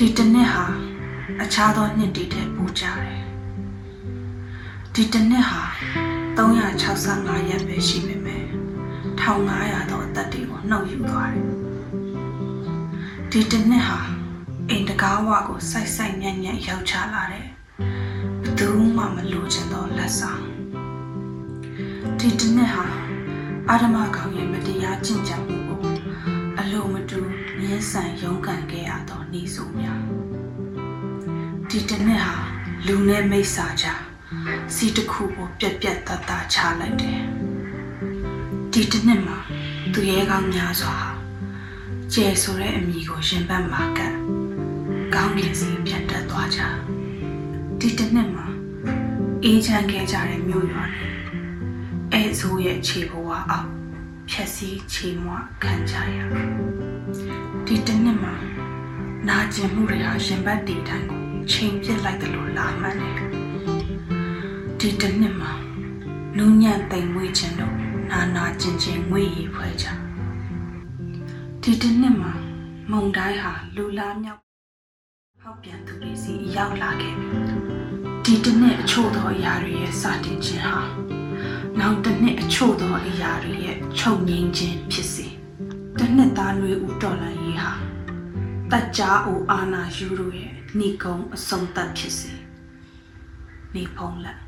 ဒီတစ်နှစ်ဟာအခြားသောနှစ်တွေထက်ပိုကြတယ်ဒီတစ်နှစ်ဟာ365ရက်ပဲရှိပေမဲ့1500သောအသက်တွေကိုနှုတ်ယူသွားတယ်ဒီတစ်နှစ်ဟာအိမ်တကားဝကိုစိုက်စိုက်ညံ့ညံ့ရောက်ချလာတယ်ဘယ်သူမှမလိုချင်သောလက်ဆောင်ဒီတစ်နှစ်ဟာအာဓမကောင်ရဲ့မတရားကျင့်ကြံမှုကိုအလိုမတူ မြင်းဆန်ရုန်းကန်ခဲ့ရသောနေဆိုများဒီတစ်နှစ်ဟာလူနဲ့မိစ္ဆာကြစီတစ်ခုကိုပြက်ပြက်တတ်တာချလိုက်တယ်ဒီတစ်နှစ်မှာသူရဲကောင်းများစွာဟာကျဲဆိုတဲ့အမည်ကိုရှင်ဘတ်မှာကတ်ကောင်းကင်စီပြန်တက်သွားကြဒီတစ်နှစ်မှာအေးချမ်းခဲ့ကြတဲ့မြို့ရွာနဲ့အဲဆိုးရဲ့ခြေဘဝအောက် ဖြက်စီးခြေမွခံကြရဒီတစ်နှစ်မှာနာကျင်မှုတွေဟာရှင်ဘတ်တီတိုင်းကိုချိန်ပြစ်လိုက်တယ်လို့လာမှန်းတယ်ဒီတစ်နှစ်မှာနူးညံ့တိမ်မွေးခြင်းတို့နာနာကျင်ကျင်ငွေရည်ဖွဲ့ကြဒီတစ်နှစ်မှာမုံတိုင်းဟာလူလာမြောက်ဟောက်ပြန်သူတွေစီရောက်လာခဲ့ပြီဒီတစ်နှစ်အချို့သောအရာတွေရဲ့စတင်ခြင်းဟာ နောက်တစ်နှစ်အချို့သောအရာတွေရဲ့ချုပ်ငိမ့်ခြင်းဖြစ်စေတစ်နှစ်သားຫນွေဦးတော်လန်ရေးဟာတက်ကြားအိုအာနာယူတို့ရဲ့ဏီကုံအဆုံးသတ်ဖြစ်စေနေဖုံးလက်